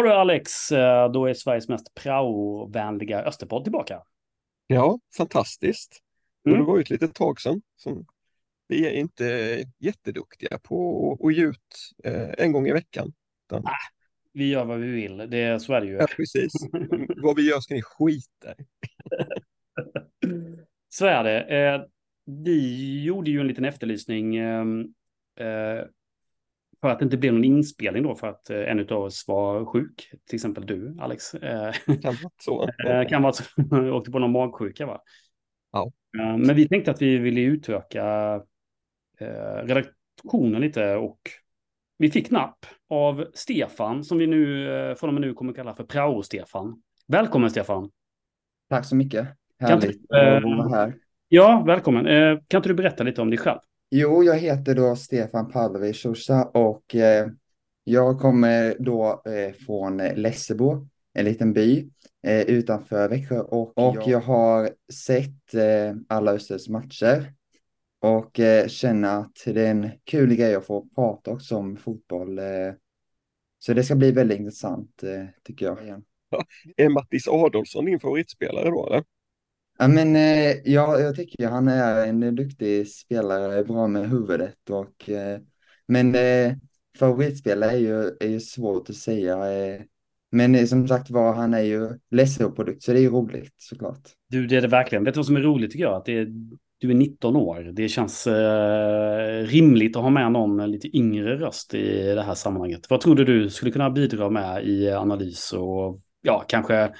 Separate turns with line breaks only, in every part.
Har du Alex, eh, då är Sveriges mest praovänliga Österpodd tillbaka.
Ja, fantastiskt.
Mm.
Det var ju ett litet tag sedan. Som vi är inte jätteduktiga på att ge ut eh, en gång i veckan. Utan,
Vi gör vad vi vill, det, så är det ju.
ja, precis. Vad vi gör ska ni skita i.
Så är det. Eh, vi gjorde ju en liten efterlysning eh, eh, för att det inte blev någon inspelning då för att eh, en av oss var sjuk. Till exempel du, Alex. Eh,
Kan vara så.
eh, kan vara du åkte på någon magsjuka, va?
Ja.
Men vi tänkte att vi ville utöka redaktionen lite och vi fick napp av Stefan som vi nu från och med nu kommer kalla för Prao-Stefan. Välkommen Stefan!
Tack så mycket. Härligt att vara här.
Ja, välkommen. Kan inte du berätta lite om dig själv?
Jo, jag heter då Stefan Pavlovic och eh, jag kommer då eh, från Lessebo, en liten by eh, utanför Växjö och, och jag har sett eh, alla Östers matcher och eh, känner att det är en kul grej att få prata också om fotboll. Eh, så det ska bli väldigt intressant tycker jag.
Är Mattis Adolfsson din favoritspelare då eller?
Ja, men eh, ja, jag tycker han är en duktig spelare, bra med huvudet och eh, men eh, favoritspelare är ju, är ju svårt att säga. Eh, men eh, som sagt var, han är ju Lessebo-produkt så det är ju roligt såklart.
Du, det är det verkligen. Vet du vad som är roligt tycker jag? Att det är, du är 19 år. Det känns eh, rimligt att ha med någon lite yngre röst i det här sammanhanget. Vad tror du du skulle kunna bidra med i analys och ja, kanske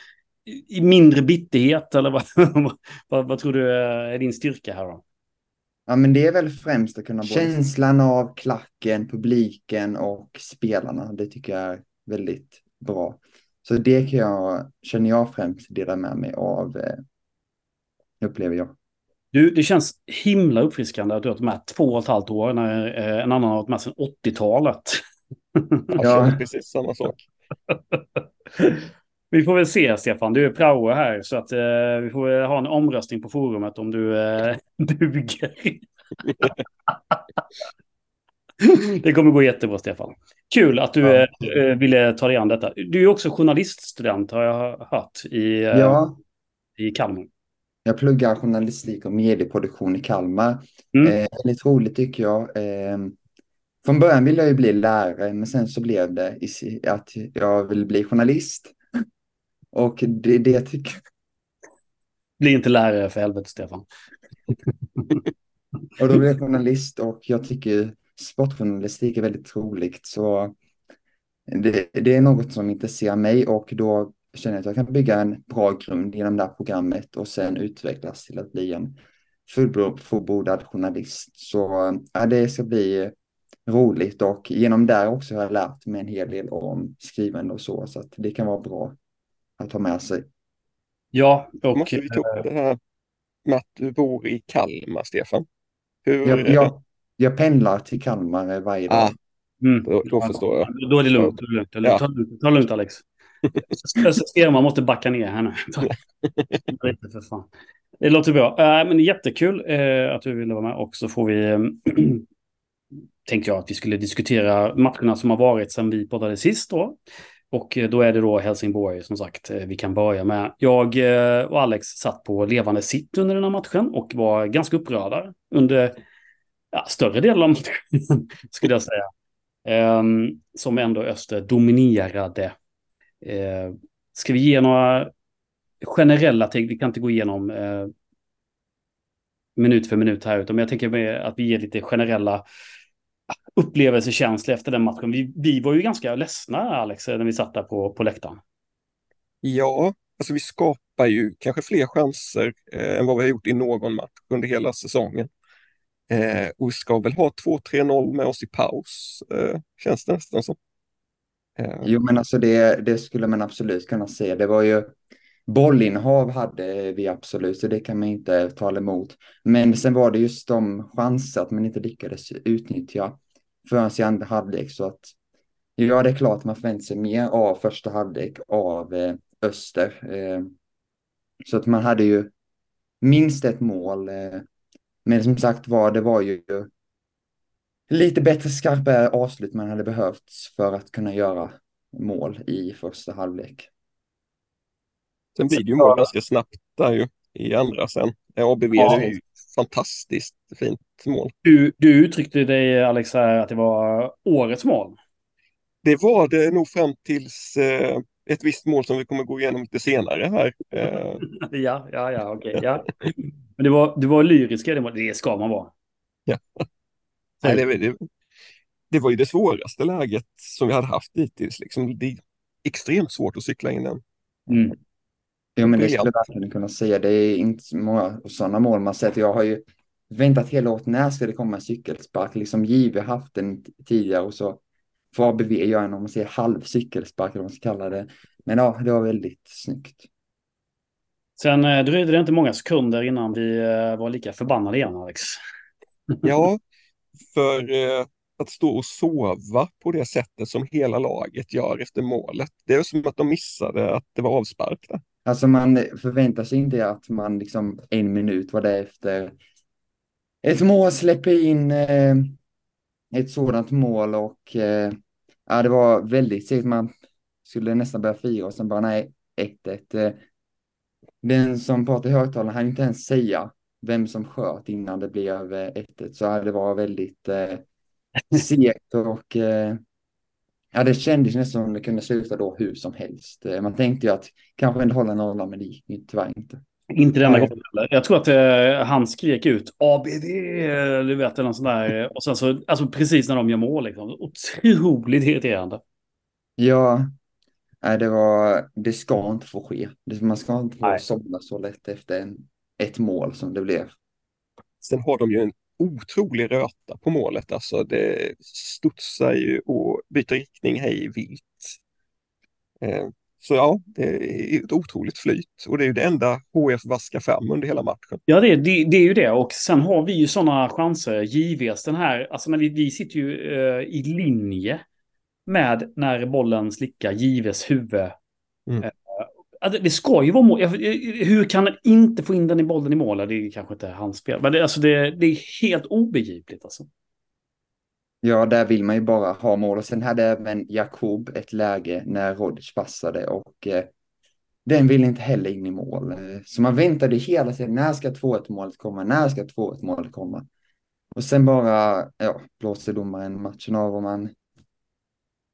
i mindre bitterhet eller vad, vad, vad tror du är din styrka här då?
Ja, men det är väl främst att kunna känslan av klacken, publiken och spelarna. Det tycker jag är väldigt bra. Så det kan jag, känner jag främst dela med mig av, eh, upplever jag.
Du, det känns himla uppfriskande att du har varit med två och ett halvt år när eh, en annan har varit med sedan 80-talet.
Jag
Ja.
precis samma sak.
Vi får väl se, Stefan. Du är prao här, så att eh, vi får väl ha en omröstning på forumet om du eh, duger. det kommer gå jättebra, Stefan. Kul att du
Ja.
eh, eh, ville ta dig an detta. Du är också journaliststudent, har jag hört, i, eh,
Ja,
i Kalmar.
Jag pluggar journalistik och medieproduktion i Kalmar.
Mm.
Eh, väldigt roligt tycker jag. Eh, från början ville jag ju bli lärare, men sen så blev det att jag vill bli journalist. Och det, det tycker
Bli inte lärare för helvete, Stefan.
Och då blev jag journalist och jag tycker sportjournalistik är väldigt roligt. Så det, det är något som intresserar mig och då känner jag att jag kan bygga en bra grund genom det här programmet och sen utvecklas till att bli en fullbordad journalist. Så ja, det ska bli roligt och genom det också har jag lärt mig en hel del om skrivande och så. Så att det kan vara bra att ha med sig.
Ja, och
måste vi ta upp det här med att du bor i Kalmar, Stefan. Hur,
Jag, jag, jag pendlar till Kalmar varje dag.
Ah,
mm,
då, då förstår jag.
då är det lugnt. Då är det lugnt. Ta,
Ja.
ta, lugnt, ta lugnt, Alex. Stefan måste backa ner här nu. Ta- för fan. Det låter bra. Eh, men jättekul eh, att du ville vara med. Och så får vi... eh, tänkte jag att vi skulle diskutera matcherna som har varit sedan vi poddade sist då. Och eh, då är det då Helsingborg som sagt eh, vi kan börja med. Jag eh, och Alex satt på levande sitt under den här matchen och var ganska upprörda under ja, större delen av matchen skulle jag säga. Um, som ändå Öster dominerade. Uh, ska vi ge några generella ting? Vi kan inte gå igenom uh, minut för minut här, utan jag tänker att vi ger lite generella upplevelsekänsla efter den matchen. Vi, vi var ju ganska ledsna, Alex, när vi satt där på, på läktaren.
Ja, alltså vi skapar ju kanske fler chanser eh, än vad vi har gjort i någon match under hela säsongen. Eh, och vi ska väl ha 2-3-0 med oss i paus, eh, känns det nästan som. Eh,
Jo, men alltså det, det skulle man absolut kunna säga. Det var ju bollinnehav hade vi absolut, så det kan man inte tala emot. Men sen var det just de chanser att man inte lyckades utnyttja förrän i andra halvlek. Så att ja, det är klart man förväntar sig mer av första halvlek av eh, Öster. Eh, så att man hade ju minst ett mål. Eh, men som sagt var, det var ju lite bättre, skarpare avslut man hade behövt för att kunna göra mål i första halvlek.
Sen blir det ju mål ganska snabbt där ju i andra sen. ABV ja. är ju fantastiskt fint mål.
Du, du uttryckte dig Alex att det var årets mål.
Det var det nog fram tills eh, ett visst mål som vi kommer gå igenom lite senare här. Eh.
ja, ja, ja, okej. Okay, ja. Men det var, det var lyriska, det, var, det ska man vara.
Ja. Nej, det, det, det, var ju det svåraste läget som vi hade haft hittills. Liksom, det är extremt svårt att cykla in den.
Mm. Jo, men det skulle jag verkligen kunna säga. Det är inte så många sådana mål man sett. Jag har ju väntat hela året. När ska det komma en cykelspark? Liksom JW haft den tidigare och så får ABV göra en, om man säger halv cykelspark, eller vad man ska kalla det. Men ja, det var väldigt snyggt.
Sen eh, dröjde det inte många sekunder innan vi eh, var lika förbannade igen, Alex.
Ja, för eh, att stå och sova på det sättet som hela laget gör efter målet. Det är som att de missade att det var avspark där.
Alltså man förväntar sig inte att man liksom en minut var det efter ett mål släpper in eh, ett sådant mål och eh, ja, det var väldigt segt. Man skulle nästan börja fira och sen bara nej, 1-1. Eh, den som pratar i högtalaren hann inte ens säga vem som sköt innan det blev 1-1. Eh, så det var väldigt eh, segt och eh, ja, det kändes nästan som det kunde sluta då hur som helst. Eh, man tänkte ju att kanske ändå hålla nollan, men det gick tyvärr inte.
Inte denna gången heller. Jag tror att eh, han skrek ut ABD, du vet, eller något sånt där. Och sen så, alltså precis när de gör mål, liksom. Otroligt irriterande.
Ja, nej, det var, det ska inte få ske. Man ska inte få somna så lätt efter en, ett mål som det blev.
Sen har de ju en otrolig röta på målet. Alltså det studsar ju och byter riktning hej vilt. Eh, så ja, det är ett otroligt flyt och det är ju det enda HF vaskar fram under hela matchen.
Ja, det, det, det är ju det och sen har vi ju sådana chanser. JVs den här, alltså men vi, vi sitter ju uh, i linje med när bollen slickar JVs huvud. Mm. Alltså, Alltså, det ska ju vara mål. Hur kan han inte få in den i bollen i mål? Det är kanske inte hans fel, Men det, alltså det, det är helt obegripligt alltså.
Ja, där vill man ju bara ha mål. Och sen hade även Jakob ett läge när Rodic passade och eh, den vill inte heller in i mål. Så man väntade hela tiden. När ska 2-1 målet komma? När ska 2-1 målet komma? Och sen bara ja, blåste domaren matchen av och man,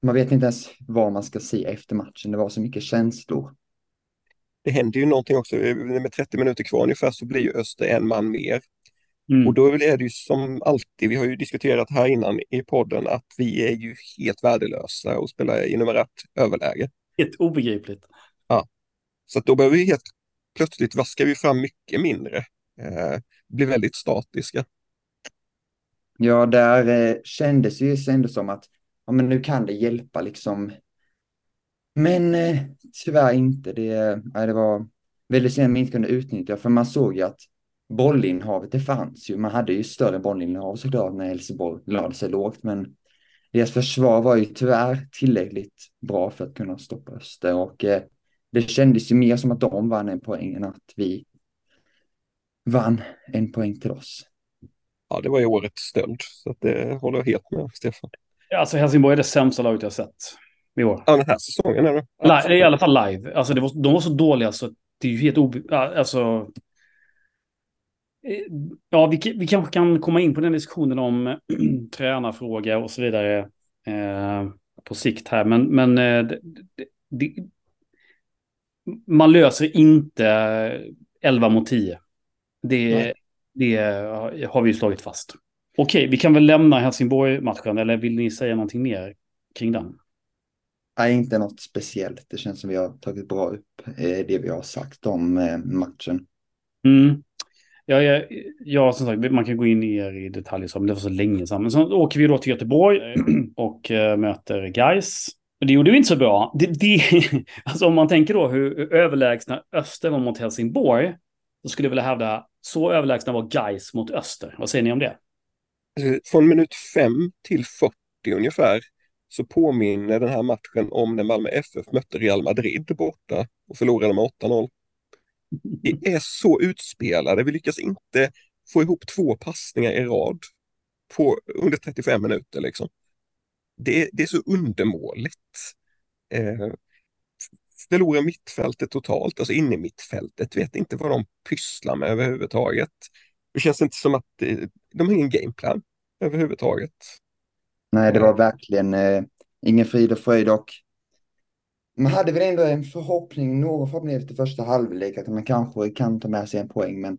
man vet inte ens vad man ska se efter matchen. Det var så mycket känslor.
Det händer ju någonting också. Med 30 minuter kvar ungefär så blir ju Öster en man mer. Mm. Och då är det ju som alltid, vi har ju diskuterat här innan i podden att vi är ju helt värdelösa och spelar i numerärt överläge.
Helt obegripligt.
Ja, så då behöver vi helt plötsligt vaska vi fram mycket mindre. Eh, blir väldigt statiska.
Ja, där eh, kändes ju ändå som att ja, men nu kan det hjälpa liksom. Men eh, tyvärr inte. Det, eh, det var väldigt synd att man inte kunde utnyttja, för man såg ju att bollinnehavet, det fanns ju. Man hade ju större bollinnehav såklart när Helsingborg lade sig lågt, men deras försvar var ju tyvärr tillräckligt bra för att kunna stoppa Öster och eh, det kändes ju mer som att de vann en poäng än att vi vann en poäng till oss.
Ja, det var ju årets stöld, så att det håller jag helt med Stefan.
Alltså Helsingborg är det sämsta laget jag sett i år.
Ja, den här säsongen är det.
Live, I alla fall live. Alltså det var, de var så dåliga så det är ju helt ob... Alltså, Eh, ja, vi, vi kanske kan komma in på den diskussionen om tränarfrågor och så vidare eh, på sikt här. Men, men eh, det, det, man löser inte 11 mot 10. Det, det har vi ju slagit fast. Okej, vi kan väl lämna Helsingborg-matchen, eller vill ni säga någonting mer kring den?
Nej, inte något speciellt. Det känns som vi har tagit bra upp eh, det vi har sagt om eh, matchen.
Mm. Ja, ja, ja, som sagt, man kan gå in mer i detaljer, men det var så länge sedan. Men så åker vi då till Göteborg och äh, möter Geis. Det gjorde vi inte så bra. Det, det, alltså om man tänker då hur överlägsna Öster var mot Helsingborg, så skulle jag vilja hävda så överlägsna var Geis mot Öster. Vad säger ni om det?
Alltså, från minut 5 till 40 ungefär så påminner den här matchen om när Malmö FF mötte Real Madrid borta och förlorade med 8-0. Vi är så utspelade. Vi lyckas inte få ihop två passningar i rad på under 35 minuter. Liksom. Det, det är så undermåligt. Eh, förlorar mittfältet totalt, alltså inne i mittfältet, vet inte vad de pysslar med överhuvudtaget. Det känns inte som att eh, de har ingen gameplan överhuvudtaget.
Nej, det var verkligen eh, ingen frid och fröjd och man hade väl ändå en förhoppning, någon förhoppning efter första halvlek att man kanske kan ta med sig en poäng, men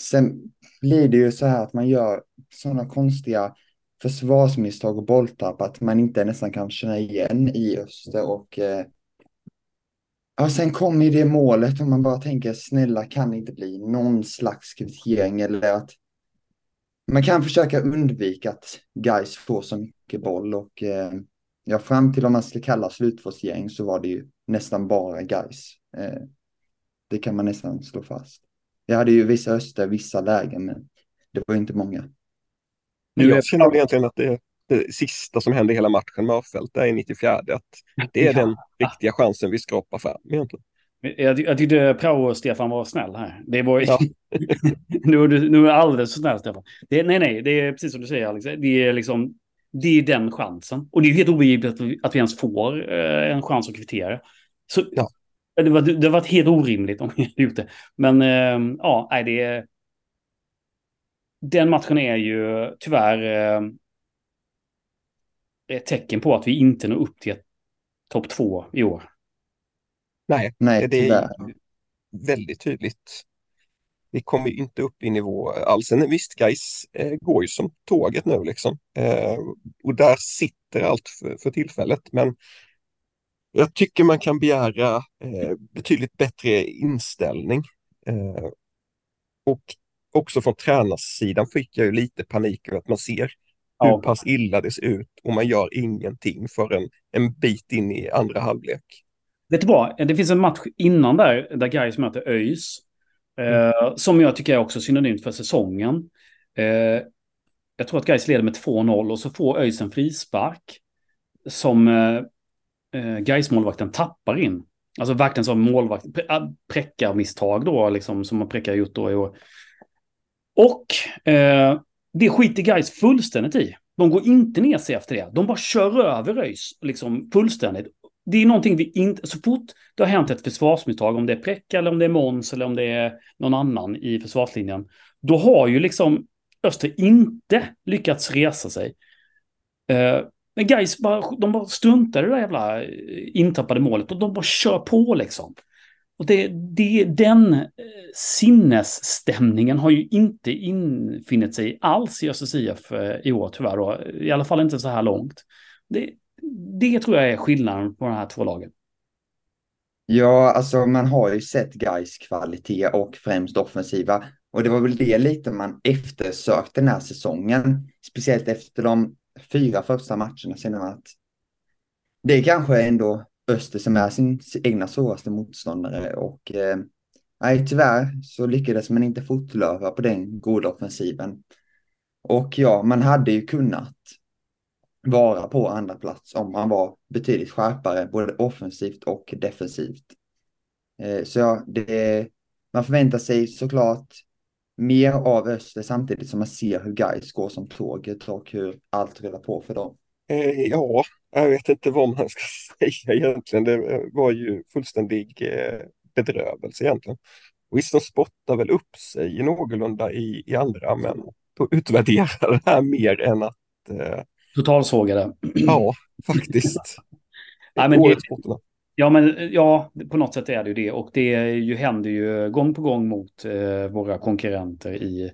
sen blir det ju så här att man gör sådana konstiga försvarsmisstag och bolltapp att man inte nästan kan känna igen i Öster och eh, ja, sen kommer ju det målet och man bara tänker snälla kan det inte bli någon slags kvittering eller att man kan försöka undvika att guys får så mycket boll och eh, ja, fram till om man ska kalla slutforcering så var det ju nästan bara guys. Eh, det kan man nästan slå fast. Jag hade ju vissa öster, vissa lägen, men det var inte många.
Nu jag känner egentligen att det, det sista som händer i hela matchen med Arfelt är i 94. Att det är den riktiga chansen vi skrapar fram egentligen.
Jag, jag tyckte Prao Stefan var snäll här. Det var ja. nu, är du, nu är alldeles för snäll Stefan. Det, nej, nej, det är precis som du säger Alex. Det är liksom, det är den chansen. Och det är helt obegripligt att vi, att vi ens får eh, en chans att kvittera. Så ja. det, var, det var helt orimligt om vi hade gjort det. Men eh, ja, nej, det är... Den matchen är ju tyvärr eh, ett tecken på att vi inte når upp till topp två i år.
Nej, Nej det är väldigt tydligt. Vi kommer inte upp i nivå alls. Men visst, guys eh, går ju som tåget nu liksom. Eh, och där sitter allt för, för, tillfället. Men jag tycker man kan begära eh, betydligt bättre inställning. Eh, och också från tränarsidan fick jag ju lite panik över att man ser hur pass illa det ser ut och man gör ingenting förrän en bit in i andra halvlek.
Vet du vad? Det finns en match innan där, där Gais möter ÖIS. Eh, mm. som jag tycker är också synonymt för säsongen. Eh, jag tror att Gais leder med 2-0 och så får ÖIS en frispark. Som eh, eh Gais målvakten tappar in. Alltså verkligen som målvakt, präckarmisstag då, liksom som man präckar gjort då i år. Och eh, det skiter Gais fullständigt i. De går inte ner sig efter det. De bara kör över ÖIS liksom fullständigt det är någonting vi inte, så fort det har hänt ett försvarsmisstag, om det är Präck eller om det är Måns eller om det är någon annan i försvarslinjen, då har ju liksom Öster inte lyckats resa sig. Uh, men guys, bara, de bara struntar i det där jävla eh, intappade målet och de bara kör på liksom. Och det, det, den eh, sinnesstämningen har ju inte infinnit sig alls i Östers IF i år tyvärr då. I alla fall inte så här långt. Det, det tror jag är skillnaden på de här två lagen.
Ja, alltså man har ju sett guys kvalitet och främst offensiva. Och det var väl det lite man eftersökte den här säsongen. Speciellt efter de fyra första matcherna senare. att det är kanske ändå Öster som är sin egna svåraste motståndare. Och eh, nej, tyvärr så lyckades man inte fortlöpa på den goda offensiven. Och ja, man hade ju kunnat vara på andra plats om han var betydligt skärpare både offensivt och defensivt. Eh, så ja, det, man förväntar sig såklart mer av Öster samtidigt som man ser hur guys går som tåget och hur allt rullar på för dem.
Eh, ja, jag vet inte vad man ska säga egentligen. Det eh, var ju fullständig eh, bedrövelse egentligen. Visst, de spottar väl upp sig någorlunda i, i andra, men utvärderar det här mer än att eh,
Totalsågade.
Ja, faktiskt.
Nej, men det, ja, men ja, på något sätt är det ju det. Och det ju, händer ju gång på gång mot eh, våra konkurrenter i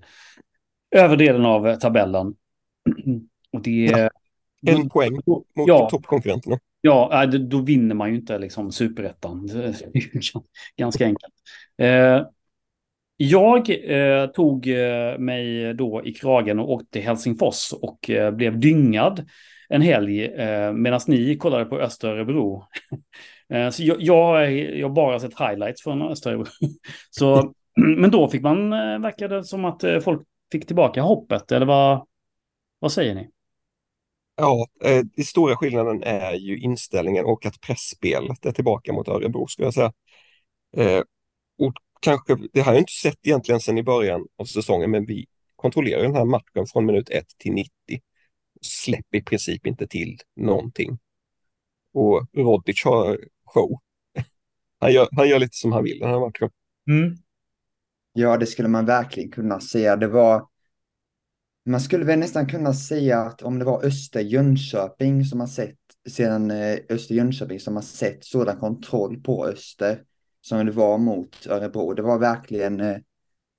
överdelen av tabellen. Och det... Ja,
en då, poäng mot ja, toppkonkurrenterna.
Ja, då vinner man ju inte liksom superettan. Ganska enkelt. Eh, jag eh, tog eh, mig då i kragen och åkte till Helsingfors och eh, blev dyngad en helg eh, medan ni kollade på Österebro. eh, så jag, jag, jag bara sett highlights från Österebro. så, men då fick man, eh, verkade som att eh, folk fick tillbaka hoppet, eller vad, vad säger ni?
Ja, eh, den stora skillnaden är ju inställningen och att pressspelet är tillbaka mot Örebro skulle jag säga. Eh, och kanske, det har jag inte sett egentligen sedan i början av säsongen, men vi kontrollerar den här matchen från minut 1 till 90. Släpper i princip inte till någonting. och Rodic har show. Han gör, han gör lite som han vill den här matchen.
Mm.
Ja, det skulle man verkligen kunna säga. Det var... Man skulle väl nästan kunna säga att om det var Öster Jönköping som har sett, sedan eh, Öster Jönköping som har sett sådan kontroll på Öster som det var mot Örebro. Det var verkligen eh,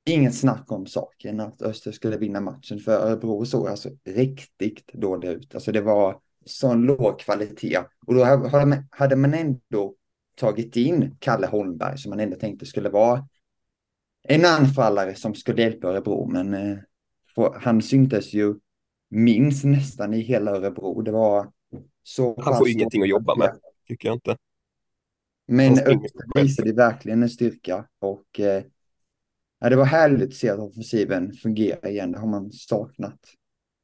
inget snack om saken att Öster skulle vinna matchen. För Örebro såg alltså riktigt dåliga ut. Alltså det var sån låg kvalitet. Och då hade man ändå tagit in Kalle Holmberg som man ändå tänkte skulle vara en anfallare som skulle hjälpa Örebro. Men eh, han syntes ju minst nästan i hela Örebro. Det var så
Han får ingenting att jobba med, tycker jag inte.
Men Öster visade verkligen en styrka och eh, ja, det var härligt att se att offensiven fungerar igen. Det har man saknat.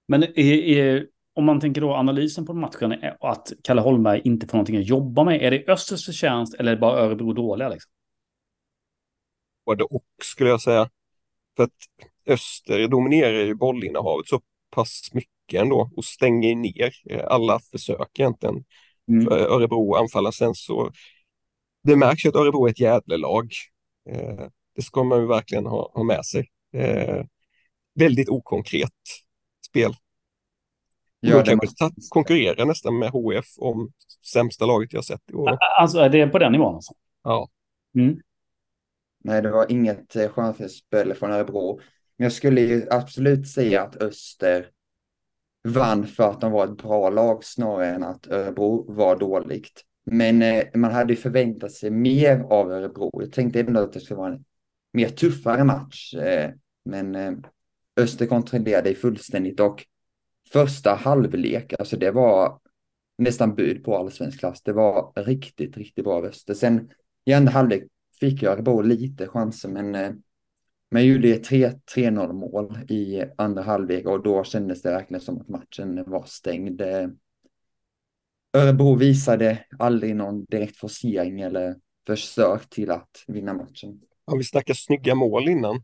Men är, är, om man tänker då analysen på matchen, att Kalle Holmberg inte får någonting att jobba med, är det Östers förtjänst eller är det bara Örebro dåliga? Liksom?
Både och skulle jag säga. För att Öster dominerar ju bollinnehavet så pass mycket ändå och stänger ner alla försök egentligen. Mm. För Örebro anfaller sen så det märks ju att Örebro är ett jädrelag. Eh, det ska man ju verkligen ha, ha med sig. Eh, väldigt okonkret spel. Ja, de kanske konkurrerar nästan med HF om sämsta laget jag sett i år.
Alltså är det på den nivån alltså?
Ja.
Mm.
Nej, det var inget eh, skönhetsspel från Örebro. Men jag skulle ju absolut säga att Öster vann för att de var ett bra lag snarare än att Örebro var dåligt. Men eh, man hade ju förväntat sig mer av Örebro. Jag tänkte ändå att det skulle vara en mer tuffare match. Eh, men eh, Öster kontrollerade fullständigt och första halvlek, alltså det var nästan bud på allsvensk klass. Det var riktigt, riktigt bra av Öster. Sen i andra halvlek fick Örebro lite chanser, men man gjorde 3-0 mål i andra halvlek och då kändes det verkligen som att matchen var stängd. Örebro visade aldrig någon direkt forcering eller försök till att vinna matchen.
Om vi snackar snygga mål innan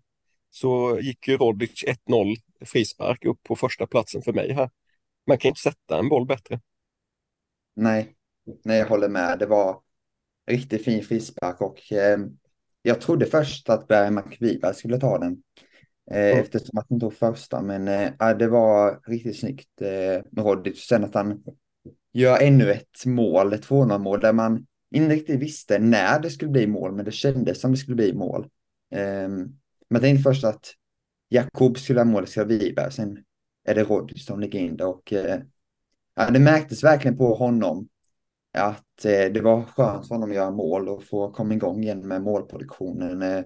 så gick ju Rodic 1-0 frispark upp på första platsen för mig här. Man kan inte sätta en boll bättre.
Nej, nej jag håller med. Det var riktigt fin frispark och eh, jag trodde först att Berg McViberg skulle ta den. Eh, mm. Eftersom att han tog första, men eh, det var riktigt snyggt eh, med Rodic. Sen att han gör ännu ett mål, ett 2-0 mål där man inte riktigt visste när det skulle bli mål, men det kändes som det skulle bli mål. Um, man tänkte först att Jakob skulle ha målet, ska Wiberg, sen är det Roddy som ligger in det och uh, ja, det märktes verkligen på honom att uh, det var skönt för honom att göra mål och få komma igång igen med målproduktionen. Uh,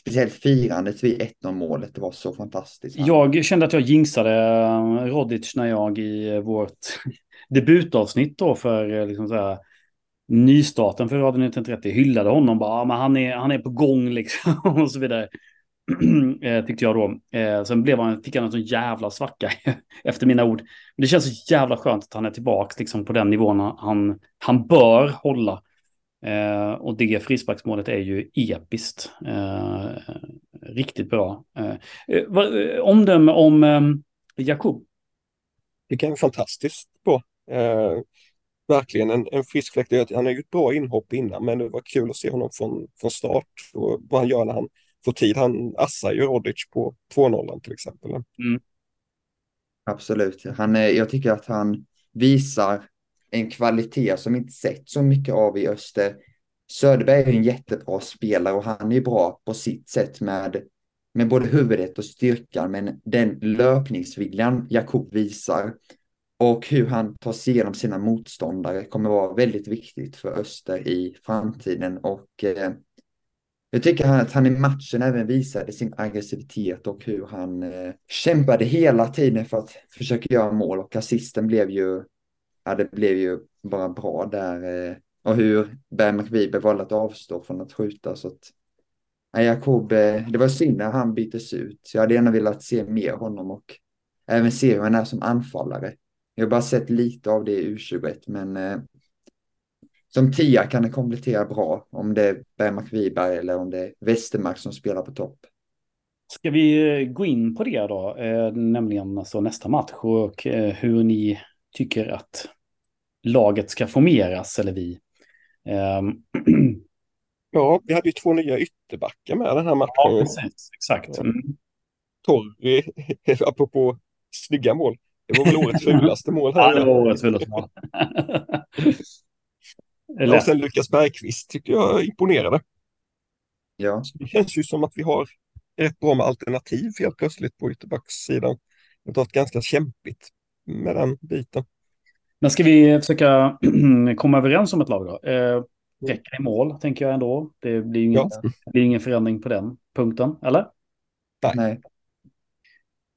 speciellt firandet vid 1-0 målet, det var så fantastiskt.
Jag kände att jag jinxade Rodic när jag i vårt debutavsnitt då för eh, liksom så här, nystarten för Radio 1930 hyllade honom bara, ah, men han är, han är på gång liksom och så vidare. eh, tyckte jag då. Eh, sen blev han, fick han en sån jävla svacka efter mina ord. Men det känns så jävla skönt att han är tillbaka liksom, på den nivån han, han bör hålla. Eh, och det frisparksmålet är ju episkt. Eh, riktigt bra. Eh, eh, eh omdöme om eh, Jakob?
Det kan vara fantastiskt bra. Eh, verkligen en, en frisk fläkt. Han har gjort bra inhopp innan, men det var kul att se honom från, från start och vad han gör när han får tid. Han assar ju Rodic på 2-0 till exempel.
Mm.
Absolut. Han är, jag tycker att han visar en kvalitet som inte sett så mycket av i Öster. Söderberg är en jättebra spelare och han är bra på sitt sätt med, med både huvudet och styrkan, men den löpningsviljan Jakob visar och hur han tar sig igenom sina motståndare kommer vara väldigt viktigt för Öster i framtiden. Och eh, jag tycker att han i matchen även visade sin aggressivitet och hur han eh, kämpade hela tiden för att försöka göra mål. Och assisten blev ju, ja, det blev ju bara bra där. Eh, och hur Berg McVibe valde att avstå från att skjuta. Så att, ja, Jakob, eh, det var synd när han byttes ut. Så jag hade gärna velat se mer honom och även se hur han är som anfallare. Jag har bara sett lite av det i U21, men eh, som tia kan det komplettera bra om det är Bergmark Wiberg eller om det är Westermark som spelar på topp.
Ska vi eh, gå in på det då, eh, nämligen alltså nästa match och eh, hur ni tycker att laget ska formeras, eller vi. Ehm,
Ja, vi hade ju två nya ytterbackar med den här matchen.
ja, precis. Exakt. Mm.
Torri, apropå snygga mål. Det var väl årets fulaste mål
Ja,
här.
det var årets fulaste mål.
Ja, och sen Lukas Bergqvist tyckte jag imponerade.
Ja,
Så det känns ju som att vi har rätt bra med alternativ helt plötsligt på ytterbackssidan. Det har varit ganska kämpigt med den biten.
Men ska vi försöka komma överens om ett lag då? Eh, räcker i mål, tänker jag ändå. Det blir ju ingen,
Ja.
blir ingen förändring på den punkten, eller?
nej.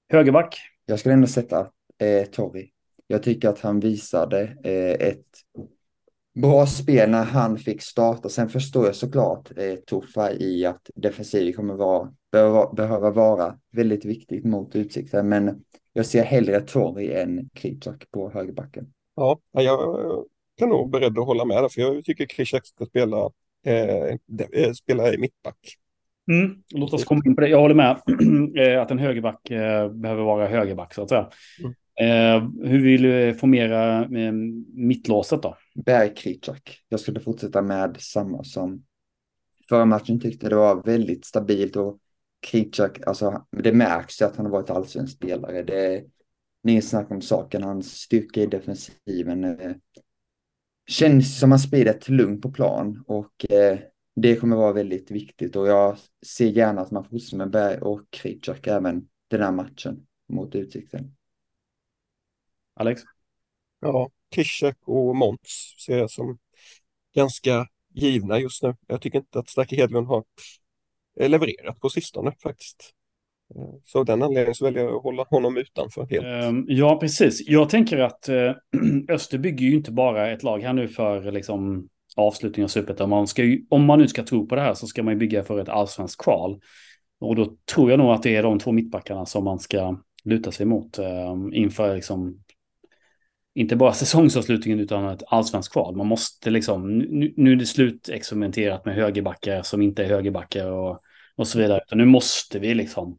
Högerback?
Jag skulle ändå sätta eh, Torri. Jag tycker att han visade eh, ett bra spel när han fick starta. Sen förstår jag såklart eh, Tuffa i att defensiv kommer vara, behöva, behöva vara väldigt viktigt mot Utsikten. Men jag ser hellre Torri än Kripsak på högerbacken.
Ja, jag är nog beredd att hålla med där, för jag tycker Krishak ska spela, eh, eh, spela i mittback.
Mm. Låt oss komma in på det. Jag håller med eh, att en högerback eh, behöver vara högerback, så att säga.
Mm.
Eh, hur vill du eh, formera eh, mittlåset då?
Berg Kripsak. Jag skulle fortsätta med samma som förra matchen tyckte det var väldigt stabilt och Kritjak, alltså det märks ju att han har varit allsvensk spelare. Det är inget snack om saken. Hans styrka i defensiven eh, känns som att han sprider ett lugn på plan och eh, det kommer vara väldigt viktigt och jag ser gärna att man fortsätter med Berg och Kritjak även den här matchen mot Utsikten.
Alex?
Ja, Krishak och Måns ser jag som ganska givna just nu. Jag tycker inte att Starke Hedlund har eh, levererat på sistone faktiskt. Eh, Så av den anledningen så väljer jag att hålla honom utanför helt.
Ehm, Ja, precis. Jag tänker att eh, Öster bygger ju inte bara ett lag här nu för liksom, avslutning av Superettan. Man ska ju, om man nu ska tro på det här så ska man ju bygga för ett allsvenskt kval. Och då tror jag nog att det är de två mittbackarna som man ska luta sig mot eh, inför liksom, inte bara säsongsavslutningen utan ett allsvenskt kval. Man måste liksom, nu, nu är det slutexperimenterat med högerbackar som inte är högerbackar och, och så vidare. Utan nu måste vi liksom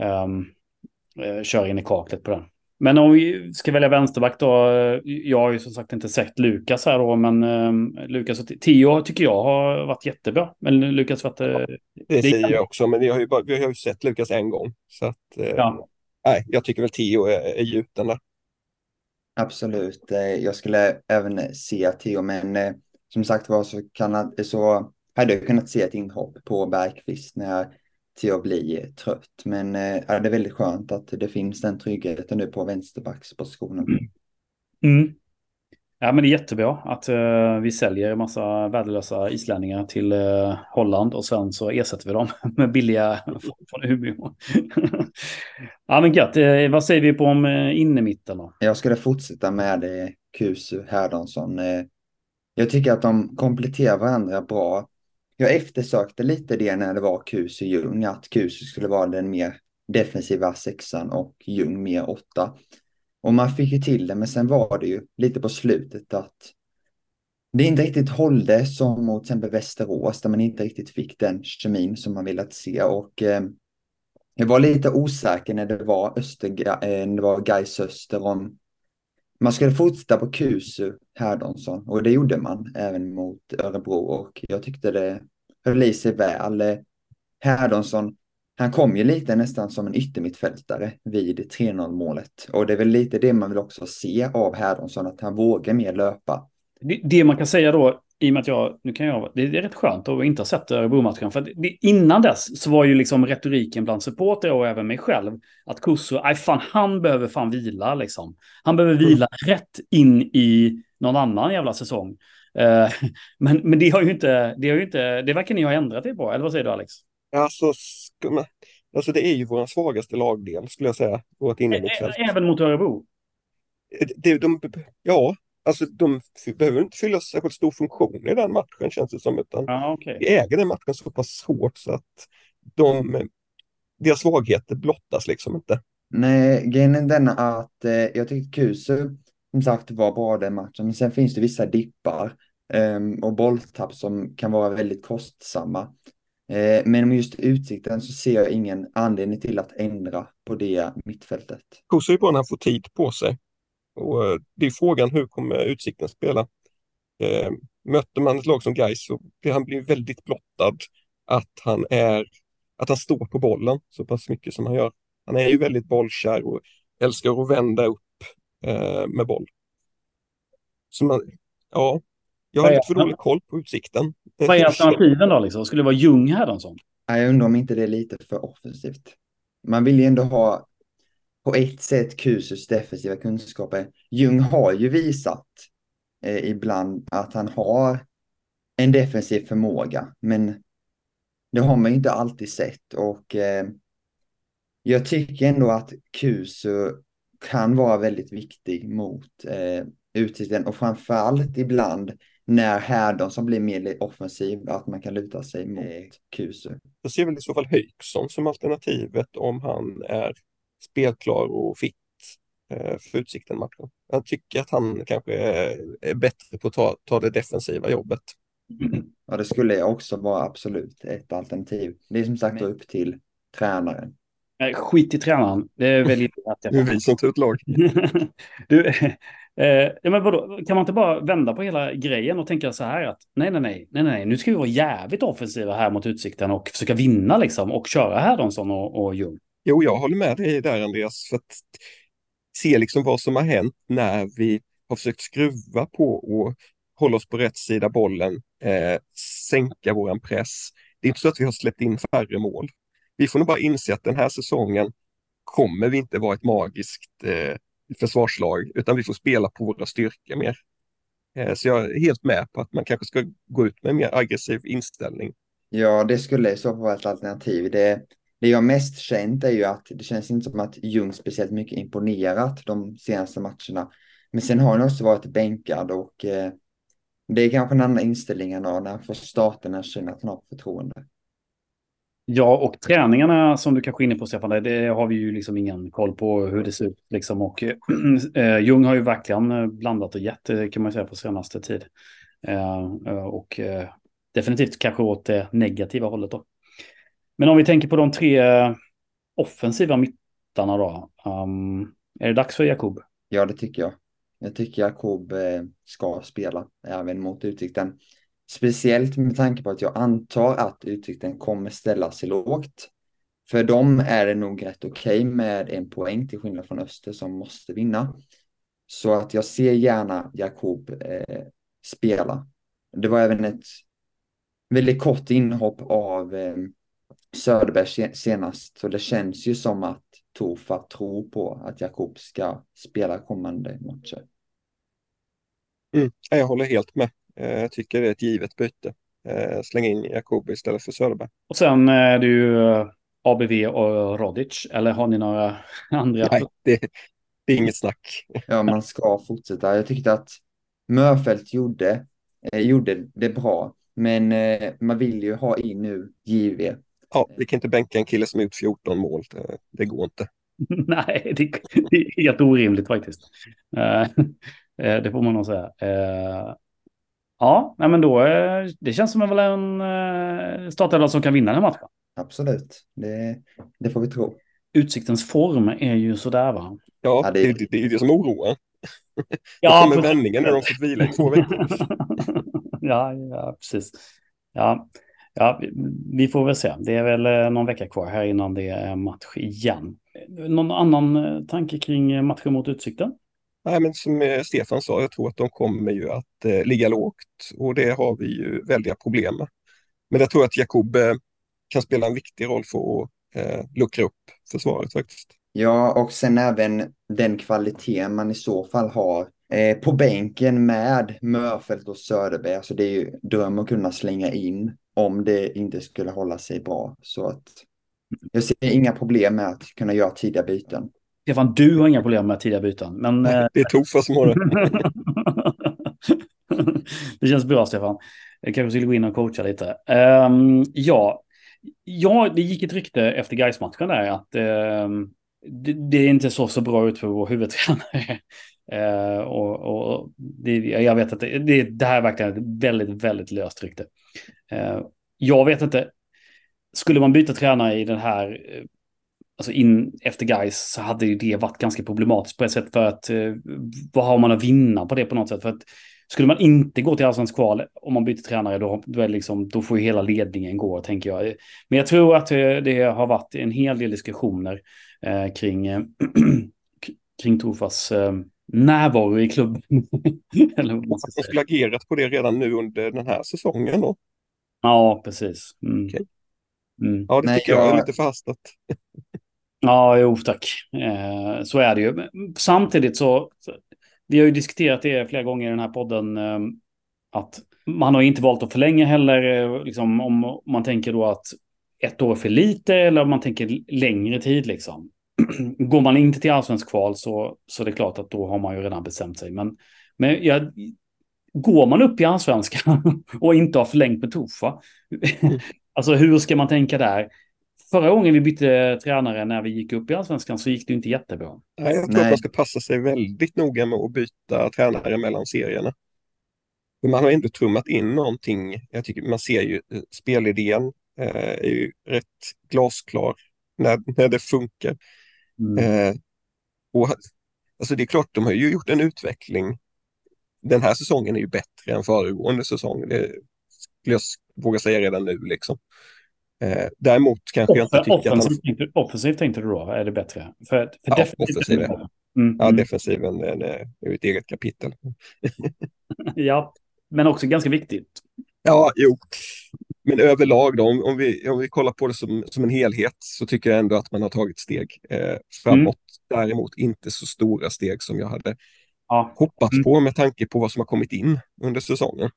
eh, köra in i kaklet på den. Men om vi ska välja vänsterback då. eh, Jag har ju som sagt inte sett Lukas här då, men eh, Lukas och Tio tycker jag har varit jättebra. Men Lukas varit... eh,
Det säger jag också, men jag har ju, bara, vi har ju sett Lukas en gång. Så att, eh,
Ja.
nej, jag tycker väl Tio är, är gjuten där.
Absolut. Eh, jag skulle även se Theo, men eh, som sagt var så, kan, eh, så hade jag kunnat se ett inhopp på Bergqvist när Theo blir trött. Men är det är väldigt skönt att det finns den tryggheten nu på vänsterbackspositionen.
Mm. mm. Ja, men det är jättebra att uh, vi säljer en massa värdelösa islänningar till uh, Holland och sen så ersätter vi dem med billiga från, från Umeå. ja, men gött. Uh, vad säger vi på om uh, innermitten då?
Jag skulle fortsätta med uh, Kusu Härdonsson. Jag tycker att de kompletterar varandra bra. Jag eftersökte lite det när det var Kusu Ljung, att Kusu skulle vara den mer defensiva sexan och Ljung mer åtta. Och man fick ju till det, men sen var det ju lite på slutet att det inte riktigt hållde som mot till exempel Västerås, där man inte riktigt fick den kemin som man velat se. Och eh, jag var lite osäker när det var Öster, eh, när det var Gais Öster om man skulle fortsätta på Kusu Härdonsson. och det gjorde man även mot Örebro och jag tyckte det höll i sig väl. Eh, Härdonsson han kom ju lite nästan som en yttermittfältare vid 3-0 målet och det är väl lite det man vill också se av Herdonsson, att han vågar mer löpa.
Det, det man kan säga då, i och med att jag, nu kan jag, det är rätt skönt att inte ha sett Örebro-matchen. För det, innan dess så var ju liksom retoriken bland supportrar och även mig själv att Kusso, nej fan, han behöver fan vila liksom. Han behöver vila rätt in i någon annan jävla säsong. Eh, men, men det har ju inte, det har ju inte, det verkar ni ha ändrat er på, eller vad säger du Alex?
Alltså, ska man, alltså det är ju vår svagaste lagdel skulle jag säga, vårt innermittfält.
Även mot Örebro?
Det, de, ja, alltså de behöver inte fylla särskilt stor funktion i den matchen känns det som, utan
Ja, okej.
vi äger den matchen så pass hårt så att de, deras svagheter blottas liksom inte.
Nej, grejen är denna att eh, jag tyckte Kusu som sagt var bra den matchen, men sen finns det vissa dippar ehm, och bolltapp som kan vara väldigt kostsamma. Eh, men med just utsikten så ser jag ingen anledning till att ändra på det mittfältet.
Koso är bra när han får tid på sig. Och eh, det är frågan hur kommer Utsikten spela? Eh, möter man ett lag som Gais så blir han blir väldigt blottad att han är att han står på bollen så pass mycket som han gör. Han är ju väldigt bollkär och älskar att vända upp eh, med boll. Så man, ja, jag har lite för dålig koll på utsikten.
Vad är alternativen då? Liksom? Skulle det vara Ljung här då?
Jag undrar om inte det är lite för offensivt. Man vill ju ändå ha på ett sätt Kusus defensiva kunskaper. Ljung har ju visat eh, ibland att han har en defensiv förmåga, men det har man ju inte alltid sett och eh, jag tycker ändå att Kusu kan vara väldigt viktig mot eh, utsikten och framförallt ibland när Härdon som blir mer offensiv, att man kan luta sig mot Kusu.
Jag ser väl i så fall Höjksson som alternativet om han är spelklar och fit eh, för utsikten matchen. Jag tycker att han kanske är bättre på att ta, ta det defensiva jobbet.
Ja, det skulle också vara absolut ett alternativ. Det är som sagt upp till tränaren.
Nej, skit i tränaren. Det är väldigt
Det är vi som tar ut lag.
du, eh, men vadå, kan man inte bara vända på hela grejen och tänka så här att nej, nej, nej, nej, nej, nu ska vi vara jävligt offensiva här mot Utsikten och försöka vinna liksom och köra Herdonsson och, och Ljung.
Jo, jag håller med dig där Andreas, för att se liksom vad som har hänt när vi har försökt skruva på och hålla oss på rätt sida bollen, eh, sänka våran press. Det är inte så att vi har släppt in färre mål. Vi får nog bara inse att den här säsongen kommer vi inte vara ett magiskt eh, försvarslag, utan vi får spela på våra styrkor mer. Eh, så jag är helt med på att man kanske ska gå ut med en mer aggressiv inställning.
Ja, det skulle i så fall vara ett alternativ. Det, det jag mest känt är ju att det känns inte som att Ljung speciellt mycket imponerat de senaste matcherna. Men sen har han också varit bänkad och eh, det är kanske en annan inställning än när han får starta när han känner att han har förtroende.
Ja, och träningarna som du kanske är inne på Stefan, det har vi ju liksom ingen koll på hur det ser ut. Liksom. Och äh, Jung har ju verkligen eh, blandat och gett, kan man säga, på senaste tid. Äh, och äh, definitivt kanske åt det negativa hållet då. Men om vi tänker på de tre offensiva mittarna då. Um, är det dags för Jakob?
Ja, det tycker jag. Jag tycker Jakob ska spela även mot Utsikten. Speciellt med tanke på att jag antar att Utsikten kommer ställa sig lågt. För dem är det nog rätt okej okay med en poäng till skillnad från Öster som måste vinna. Så att jag ser gärna Jakob eh, spela. Det var även ett väldigt kort inhopp av eh, Söderberg senast. Så det känns ju som att Tofa tror på att Jakob ska spela kommande matcher.
Mm, jag håller helt med. Eh, jag tycker det är ett givet byte. Eh, Släng in Jakobi istället för Söderberg.
Och sen är det ju eh, ABV och Rodic, eller har ni några andra?
Nej, det, det är inget snack.
Ja, man ska fortsätta. Jag tyckte att Mörfält gjorde, eh, gjorde det bra, men eh, man vill ju ha in nu JV.
Ja, vi kan inte bänka en kille som gjort 14 mål. Det, det går inte.
Nej, det, det, är helt orimligt faktiskt. det får man nog säga. Ja, nej men då, eh, det känns som väl en eh, startelva som kan vinna den här matchen.
Absolut, det, det får vi tro.
Utsiktens form är ju sådär va?
Ja, ja det... Det, det är det som oroar. Ja, kommer vändningen när de fått vila i två veckor.
ja, ja, precis. Ja, ja, vi får väl se. Det är väl eh, någon vecka kvar här innan det är match igen. Någon annan tanke kring matchen mot Utsikten?
Nej, men som eh, Stefan sa, jag tror att de kommer ju att eh, ligga lågt och det har vi ju väldiga problem med. Men jag tror att Jakob eh, kan spela en viktig roll för att eh, luckra upp försvaret faktiskt.
Ja, och sen även den kvalitet man i så fall har eh, på bänken med Mörfält och Söderberg. Alltså det är ju dröm att kunna slänga in om det inte skulle hålla sig bra. Så att jag ser inga problem med att kunna göra tidiga byten.
Stefan, du har inga problem med tidiga byten. Men,
Nej, det är Tofa som har det.
det känns bra, Stefan. Jag kanske skulle gå in och coacha lite. Um, ja. ja, det gick ett rykte efter Gais-matchen där att um, det, det, är inte så, så bra ut för vår huvudtränare. Uh, och, och det, jag vet att det, det, det, här är verkligen ett väldigt, väldigt löst rykte. Uh, jag vet inte, skulle man byta tränare i den här alltså in efter guys så hade ju det varit ganska problematiskt på ett sätt för att eh, vad har man att vinna på det på något sätt? För att skulle man inte gå till allsvensk kval om man byter tränare då, då, är liksom, då får ju hela ledningen gå tänker jag. Men jag tror att eh, det har varit en hel del diskussioner eh, kring, eh, kring Tofas eh, närvaro i klubben.
Eller vad man ska säga. skulle agerat på det redan nu under den här säsongen då?
Ja, precis. Mm.
Okay. Mm. Ja, det tycker Nej, jag är lite förhastat.
Ja, jo tack. Eh, så är det ju. Samtidigt så, vi har ju diskuterat det flera gånger i den här podden, eh, att man har inte valt att förlänga heller, eh, liksom, om man tänker då att ett år för lite eller om man tänker längre tid liksom. Går man inte till allsvensk kval så, så det är klart att då har man ju redan bestämt sig. Men, men jag, går man upp i allsvenskan och inte har förlängt med Tofa, alltså hur ska man tänka där? Förra gången vi bytte tränare när vi gick upp i allsvenskan så gick det inte jättebra.
Nej, jag tror Nej. att man ska passa sig väldigt noga med att byta tränare mellan serierna. Man har ändå trummat in någonting. Jag tycker man ser ju eh, spelidén eh, är ju rätt glasklar när, när det funkar. Mm. Eh, och, alltså det är klart, de har ju gjort en utveckling. Den här säsongen är ju bättre än föregående säsong. Det skulle jag våga säga redan nu. Liksom. Eh, däremot kanske jag inte tycker
att han... Tänkte, offensivt tänkte du då, är det bättre? För, för
ja, offensiven. Mm, ja, mm. defensiven är, är ett eget kapitel.
ja, men också ganska viktigt.
Ja, jo. Men överlag då, om, om, vi, om vi kollar på det som, som en helhet så tycker jag ändå att man har tagit steg eh, framåt. Mm. Däremot inte så stora steg som jag hade ja. hoppats mm. på med tanke på vad som har kommit in under säsongen.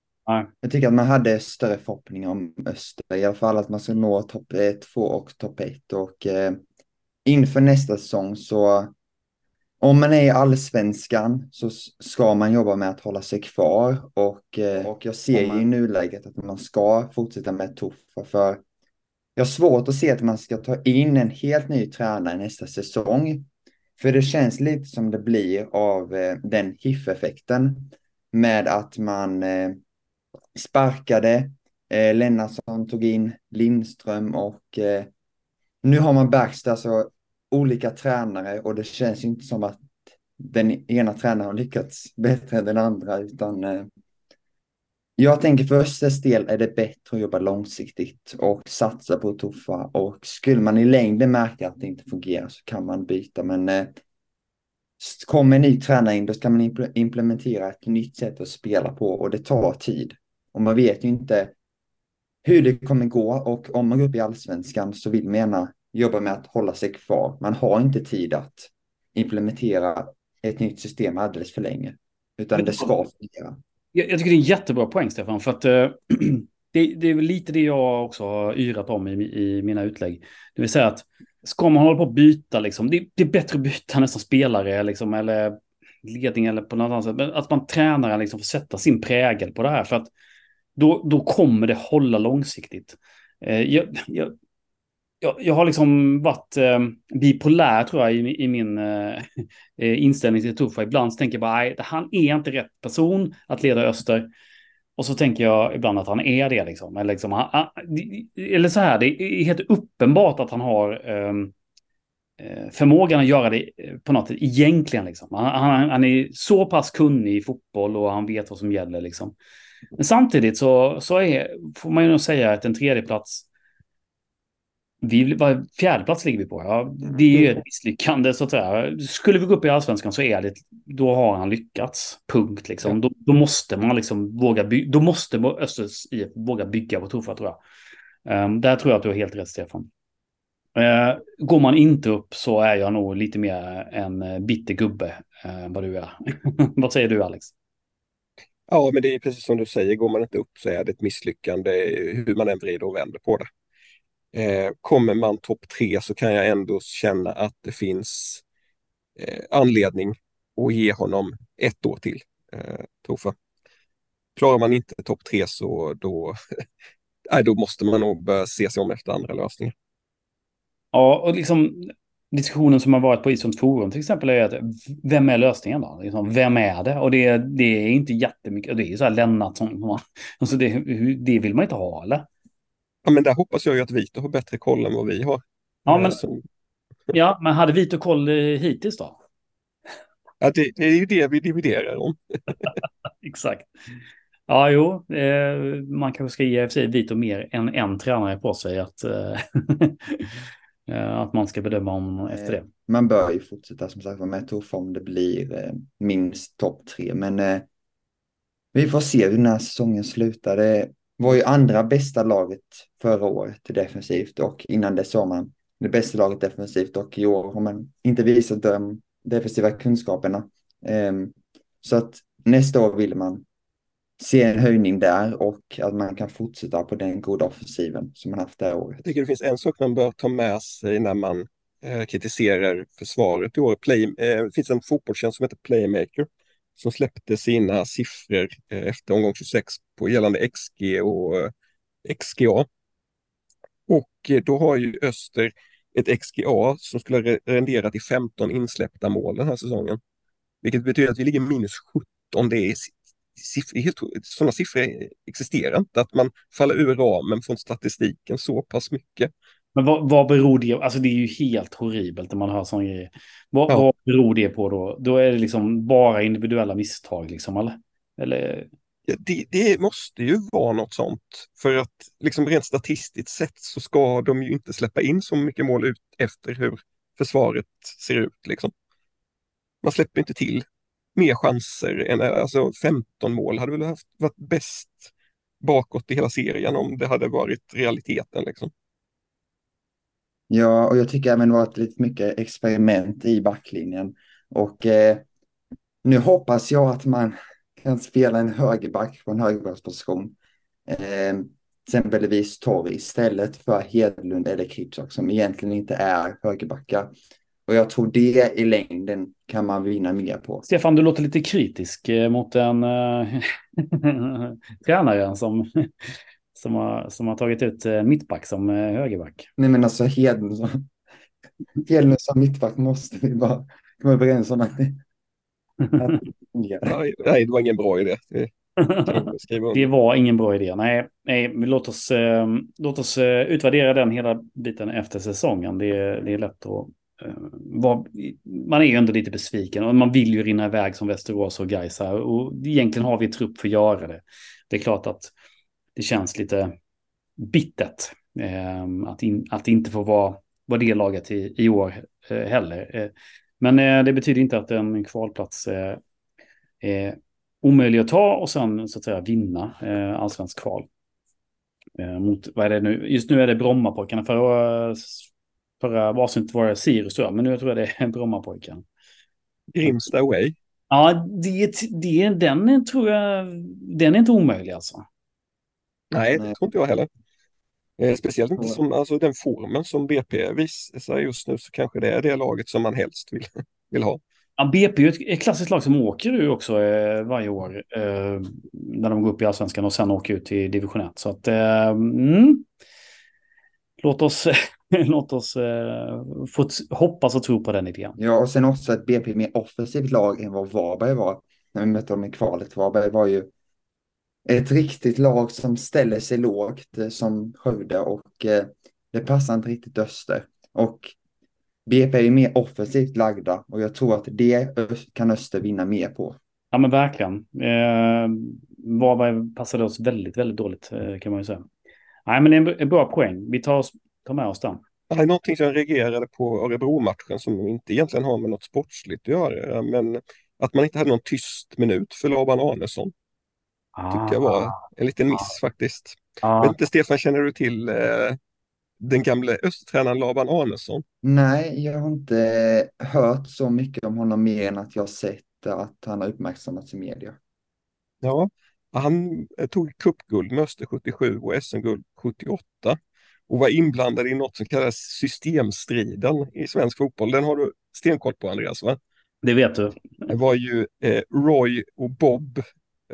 Jag tycker att man hade större förhoppningar om Öster, i alla fall att man ska nå topp 2 och topp 1. Och eh, inför nästa säsong så, om man är i allsvenskan så ska man jobba med att hålla sig kvar. Och, eh, och jag ser man... i nuläget att man ska fortsätta med Tuffa, för jag har svårt att se att man ska ta in en helt ny tränare nästa säsong. För det känns lite som det blir av eh, den HIF-effekten med att man eh, sparkade. Eh, Lennartsson tog in Lindström och eh, nu har man Bergstad, alltså olika tränare och det känns inte som att den ena tränaren har lyckats bättre än den andra utan eh, jag tänker för Östers del är det bättre att jobba långsiktigt och satsa på tuffa och skulle man i längden märka att det inte fungerar så kan man byta men eh, kommer en ny tränare in då ska man implementera ett nytt sätt att spela på och det tar tid. Och man vet ju inte hur det kommer gå och om man går upp i allsvenskan så vill man gärna jobba med att hålla sig kvar. Man har inte tid att implementera ett nytt system alldeles för länge, utan det ska fungera.
Jag, jag, tycker det är en jättebra poäng, Stefan, för att uh, det, det, är lite det jag också har yrat om i, i, mina utlägg. Det vill säga att ska man hålla på att byta, liksom, det, det är bättre att byta nästan spelare, liksom, eller ledning eller på något annat sätt, men att man tränar liksom får sätta sin prägel på det här. För att då, då kommer det hålla långsiktigt. Eh, jag, jag, jag, har liksom varit eh, bipolär tror jag i, i min eh, eh inställning till Tuffa. Ibland tänker jag bara, nej, han är inte rätt person att leda Öster. Och så tänker jag ibland att han är det liksom. Eller, liksom, han, eller så här, det är helt uppenbart att han har ehm, eh, förmågan att göra det eh, på något sätt egentligen. Liksom. Han, han, han, är så pass kunnig i fotboll och han vet vad som gäller. Liksom. Men samtidigt så, så är, får man ju nog säga att en tredje plats vi, fjärde plats ligger vi på. Ja, det är ju ett misslyckande så att säga. Skulle vi gå upp i allsvenskan så är det, då har han lyckats. Punkt liksom. Då, då måste man liksom våga bygga, då måste Östers IF våga bygga på Tuffa tror jag. Um, där tror jag att du har helt rätt Stefan. Uh, går man inte upp så är jag nog lite mer en bitter gubbe uh, vad du är. vad säger du Alex?
Ja, men det är precis som du säger, går man inte upp så är det ett misslyckande hur man än vrider och vänder på det. Eh, kommer man topp tre så kan jag ändå känna att det finns eh, anledning att ge honom ett år till, eh, Tofa. Klarar man inte topp tre så då, nej, då måste man nog börja se sig om efter andra lösningar.
Ja, och liksom diskussionen som har varit på Isons forum till exempel är att vem är lösningen då? Liksom, vem är det? Och det, det är inte jättemycket, det är ju så här Lennart som, alltså det, det vill man inte ha eller?
Ja men där hoppas jag ju att Vito har bättre koll än vad vi har.
Ja men, så. Ja, men hade Vito koll eh, hittills då?
Ja, det, det är ju det vi dividerar om.
Exakt. Ja, jo, eh, man kanske ska ge FC Vito mer än en tränare på sig att, eh, eh att man ska bedöma om efter det.
Man bör ju fortsätta som sagt med tuffa om det blir eh, minst topp tre, men eh, vi får se hur den här säsongen slutar. Det var ju andra bästa laget förra året defensivt och innan dess var man det bästa laget defensivt och i år har man inte visat de defensiva kunskaperna. Um, så att nästa år vill man se en höjning där och att man kan fortsätta på den goda offensiven som man haft det här året.
Jag tycker det finns en sak man bör ta med sig när man eh, kritiserar försvaret i år. Play, eh, det finns en fotbollstjänst som heter Playmaker som släppte sina siffror eh, efter omgång 26 på gällande XG och eh, XGA. Och eh, då har ju Öster ett XGA som skulle rendera till 15 insläppta mål den här säsongen. Vilket betyder att vi ligger minus 17. Det är sådana siffror existerar inte, att man faller ur ramen från statistiken så pass mycket.
Men vad, vad beror det Alltså det är ju helt horribelt när man hör sådana grejer. Vad, ja. vad beror det på då? Då är det liksom bara individuella misstag liksom, eller? eller?
Det, det, måste ju vara något sånt. För att liksom rent statistiskt sett så ska de ju inte släppa in så mycket mål ut efter hur försvaret ser ut. Liksom. Man släpper inte till mer chanser än alltså 15 mål hade väl haft, varit bäst bakåt i hela serien om det hade varit realiteten. Liksom.
Ja, och jag tycker även det varit lite mycket experiment i backlinjen. Och eh, nu hoppas jag att man kan spela en högerback på en högerbacksposition. Eh, exempelvis torg istället för Hedlund eller Kritschak som egentligen inte är högerbackar. Och jag tror det i längden kan man vinna mer på.
Stefan, du låter lite kritisk eh, mot en äh, tränare som, som, har, som har tagit ut äh, mittback som högerback.
Nej men alltså Hedlund som, Hedlund som mittback måste vi bara komma överens om att det,
nej, nej, det var ingen bra idé. Det,
var ingen bra idé. Nej, nej låt oss, eh, låt oss utvärdera den hela biten efter säsongen. Det, det är lätt att Eh, Eh, var, man är ju ändå lite besviken och man vill ju rinna iväg som Västerås och Gais här. Och egentligen har vi trupp för att göra det. Det är klart att det känns lite bittert eh, att, in, att inte få vara, vara det laget i, i år eh, heller. Eh, men eh, det betyder inte att en kvalplats eh, är omöjlig att ta och sen så att säga vinna eh, allsvensk kval. Eh, mot, vad är det nu? Just nu är det Brommapojkarna. Förra Förra avsnittet var det Sirius tror jag, men nu tror jag det är Brommapojken.
Grimsta away.
Ja, det, det, den tror jag, den är inte omöjlig alltså.
Nej, det tror inte jag heller. Eh, speciellt inte som alltså, den formen som BP visar just nu så kanske det är det laget som man helst vill, vill ha.
Ja, BP är ett, ett klassiskt lag som åker ur också eh, varje år. Eh, när de går upp i allsvenskan och sen åker ut till division 1. Så att, eh, mm, låt oss låt oss eh, få hoppas och tro på den idén.
Ja, och sen också ett BP mer offensivt lag än vad Varberg var när vi mötte dem i kvalet. Varberg var ju ett riktigt lag som ställer sig lågt eh, som Skövde och eh, det passar inte riktigt Öster. Och BP är ju mer offensivt lagda och jag tror att det kan Öster vinna mer på.
Ja men verkligen. Eh, Varberg passade oss väldigt, väldigt dåligt eh, kan man ju säga. Nej men det är en bra poäng. Vi tar oss ta med oss den.
Det är någonting som jag reagerade på Örebro-matchen som inte egentligen har med något sportsligt att göra, men att man inte hade någon tyst minut för Laban Arnesson. Ah, tycker jag var en liten miss ah, faktiskt. Ah. Vet inte, Stefan, känner du till eh, den gamle östtränaren Laban Arnesson?
Nej, jag har inte hört så mycket om honom mer än att jag sett att han har uppmärksammats i media.
Ja, han tog cupguld med Öster 77 och SM-guld 78 och var inblandad i något som kallas systemstriden i svensk fotboll. Den har du stenkoll på Andreas va?
Det vet du.
Det var ju eh, Roy och Bob,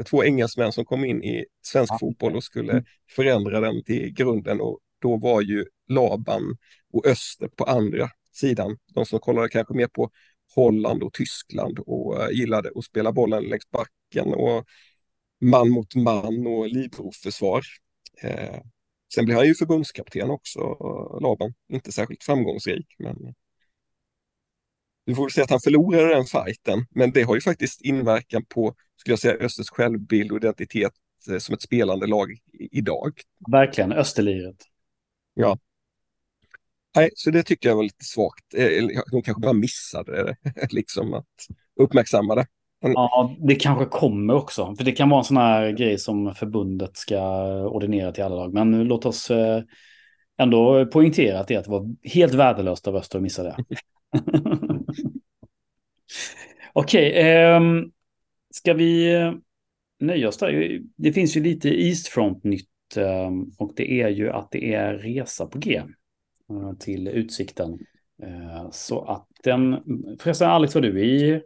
två engelsmän som kom in i svensk ja. fotboll och skulle mm. förändra den till grunden och då var ju Laban och Öster på andra sidan. De som kollade kanske mer på Holland och Tyskland och uh, gillade att spela bollen längs backen och man mot man och livrovsförsvar. Eh, Sen blev han ju förbundskapten också, Laban. Inte särskilt framgångsrik, men vi får väl säga att han förlorade den fighten, men det har ju faktiskt inverkan på, skulle jag säga, Östers självbild och identitet eh, som ett spelande lag idag.
Verkligen, Österliret.
Ja. Nej, så det tycker jag var lite svagt. Eh, de kanske bara missade det, liksom att uppmärksamma det.
Ja, det kanske kommer också. För det kan vara en sån här grej som förbundet ska ordinera till alla lag. Men låt oss eh, ändå poängtera att det, var helt värdelöst av Öster att missa det. Okej, okay, eh, ska vi eh, nöja oss där? Det finns ju lite Eastfront-nytt eh, och det är ju att det är resa på G eh, till Utsikten. Eh, så att den, förresten Alex var du i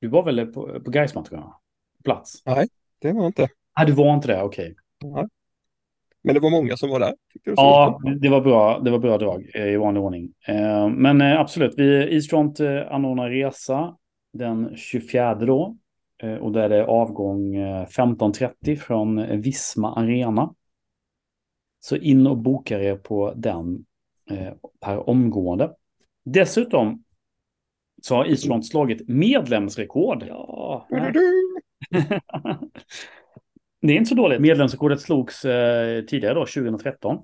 du var väl på, på Gaismatcherna? Plats?
Nej, det var inte.
Nej, du var inte det, okej. Okay.
Men det var många som var där.
ja, det var bra, det var bra drag eh, i vanlig ordning. Eh, men eh, absolut, vi Eastront anordnar resa den 24 då. Och då är det avgång 15.30 från Visma Arena. Så in och boka er på den per omgående. Dessutom så har Island slagit medlemsrekord. Ja. det är inte så dåligt. Medlemsrekordet slogs eh, tidigare då, 2013.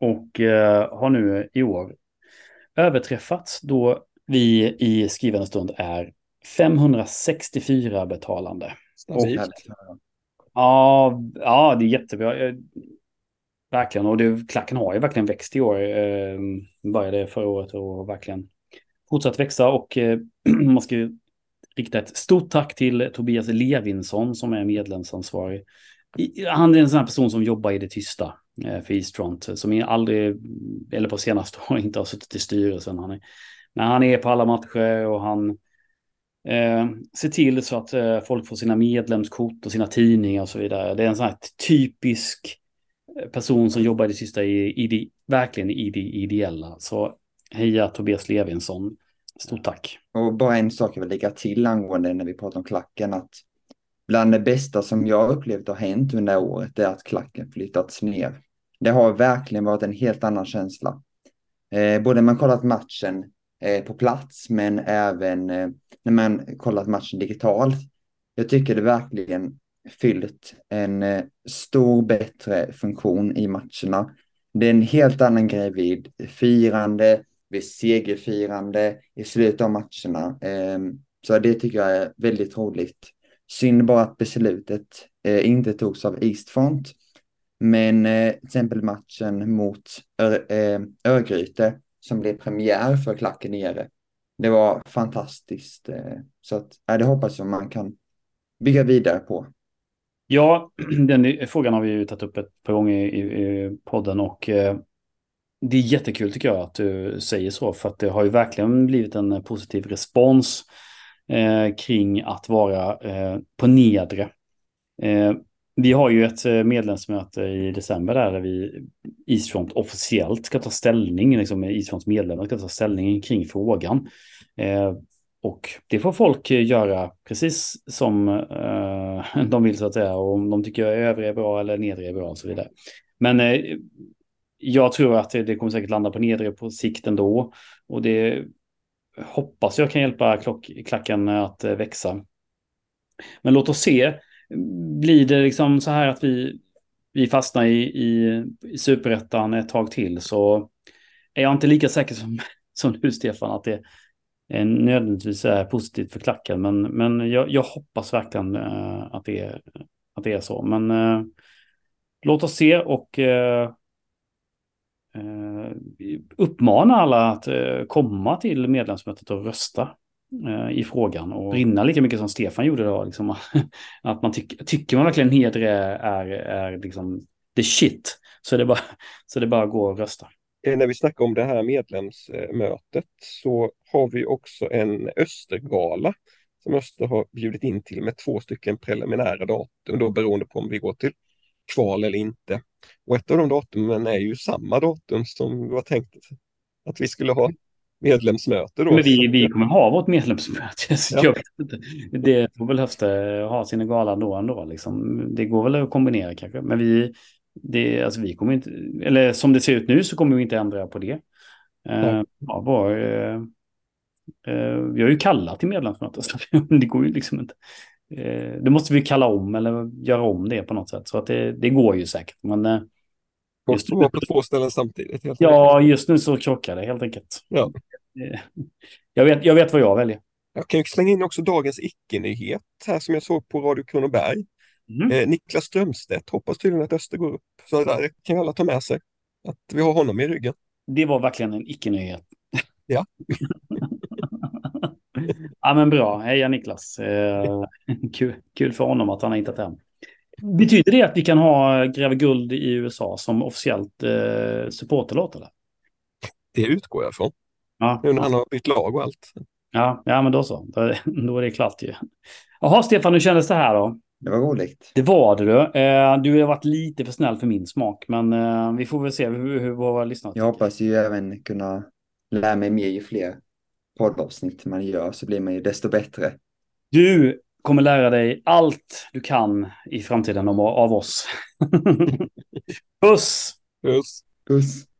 Och eh, har nu i år överträffats då vi i skrivande stund är 564 betalande.
Stabilt.
ja, ja, det är jättebra. Eh, verkligen, och det, klacken har ju verkligen växt i år. Eh, började förra året och verkligen fortsatt växa och eh, man ska rikta ett stort tack till Tobias Levinsson som är medlemsansvarig. Han är en sån här person som jobbar i det tysta eh, för Eastfront, eh, som aldrig, mm, eller på senaste år inte har suttit i styrelsen. Han är, men han är på alla matcher och han eh, ser till så att eh, folk får sina medlemskort och sina tidningar och så vidare. Det är en sån här typisk eh, person som jobbar i det sista i, i det, verkligen i det ideella. Så heja Tobias Levinsson. Stort tack.
Och bara en sak jag vill lägga till angående när vi pratar om klacken, att bland det bästa som jag upplevt har hänt under året är att klacken flyttats ner. Det har verkligen varit en helt annan känsla. Eh, både när man kollat matchen eh, på plats, men även eh, när man kollat matchen digitalt. Jag tycker det verkligen fyllt en eh, stor bättre funktion i matcherna. Det är en helt annan grej vid firande, vid segerfirande i slutet av matcherna. Ehm, så det tycker jag är väldigt roligt. Synd bara att beslutet eh, inte togs av Eastfront. Men eh, till exempel matchen mot ehm, Örgryte som blev premiär för klacken nere. Det var fantastiskt. Eh, så att, det hoppas jag man kan bygga vidare på.
Ja, den frågan har vi ju tagit upp ett par gånger i, i podden och det är jättekul tycker jag att du säger så, för att det har ju verkligen blivit en eh, positiv respons eh, kring att vara eh, på nedre. Eh, vi har ju ett eh, medlemsmöte i december där, där vi Eastfront officiellt ska ta ställning, liksom eh, Eastfronts medlemmar ska ta ställning kring frågan. Eh, och det får folk göra precis som eh, de vill så att säga, och om de tycker övre är bra eller nedre är bra och så vidare. Men jag tror att det, kommer säkert landa på nedre på sikt ändå. Och det hoppas jag kan hjälpa klock, klacken att eh, växa. Men låt oss se. Blir det liksom så här att vi, vi fastnar i, i, i superettan ett tag till så är jag inte lika säker som, som du Stefan att det är nödvändigtvis är positivt för klacken. Men, men jag, jag hoppas verkligen eh, att, det, att det är så. Men låt oss se och uppmana alla att eh, komma till medlemsmötet och rösta eh, i frågan och brinna lika mycket som Stefan gjorde då. Liksom, att man tycker, tycker man verkligen hedre är, är liksom the shit så det bara, så det bara går att rösta.
Eh, när vi snackar om det här medlemsmötet så har vi också en Östergala som Öster har bjudit in till med två stycken preliminära datum då beroende på om vi går till kval eller inte. Och ett av de datumen är ju samma datum som det var tänkt att vi skulle ha medlemsmöte. Då.
Men vi, vi kommer ha vårt medlemsmöte. Ja. Det får väl Höfte ha sin gala då ändå. Liksom. Det går väl att kombinera kanske. Men vi, det, alltså vi kommer inte, eller som det ser ut nu så kommer vi inte ändra på det. Uh, ja, vår, uh, Eh, vi har ju kallat till medlemsmöte, så det går ju liksom inte. Eh, det måste vi kalla om eller göra om det på något sätt. Så att det, det går ju säkert. Men eh,
Just vara på två ställen samtidigt.
Ja, just nu så krockar det helt enkelt.
Ja.
Eh, Jag vet, jag vet vad jag väljer.
Jag kan ju slänga in också dagens icke-nyhet här som jag såg på Radio Kronoberg.
Mhm.
Eh, Niklas Strömstedt hoppas tydligen att Öster går upp. Så det där kan alla ta med sig. Att vi har honom i ryggen.
Det var verkligen en icke-nyhet.
Ja.
ja, men bra. Heja Niklas. Eh, kul, kul för honom att han har hittat hem. Betyder det att vi kan ha Gräva Guld i USA som officiellt eh, supporterlåt? Eller?
Det utgår jag från.
Ja,
Nu när han har bytt lag och allt.
ja, ja, men då så. Då, då är det klart ju. Jaha, Stefan, hur kändes det här då?
Det var roligt.
Det var det du. Eh, du har varit lite för snäll för min smak, men eh, vi får väl se hur, hur våra lyssnare
Jag hoppas ju även kunna lära mig mer ju fler poddavsnitt man gör så blir man ju desto bättre.
Du kommer lära dig allt du kan i framtiden av oss. Puss!
Just.
Puss!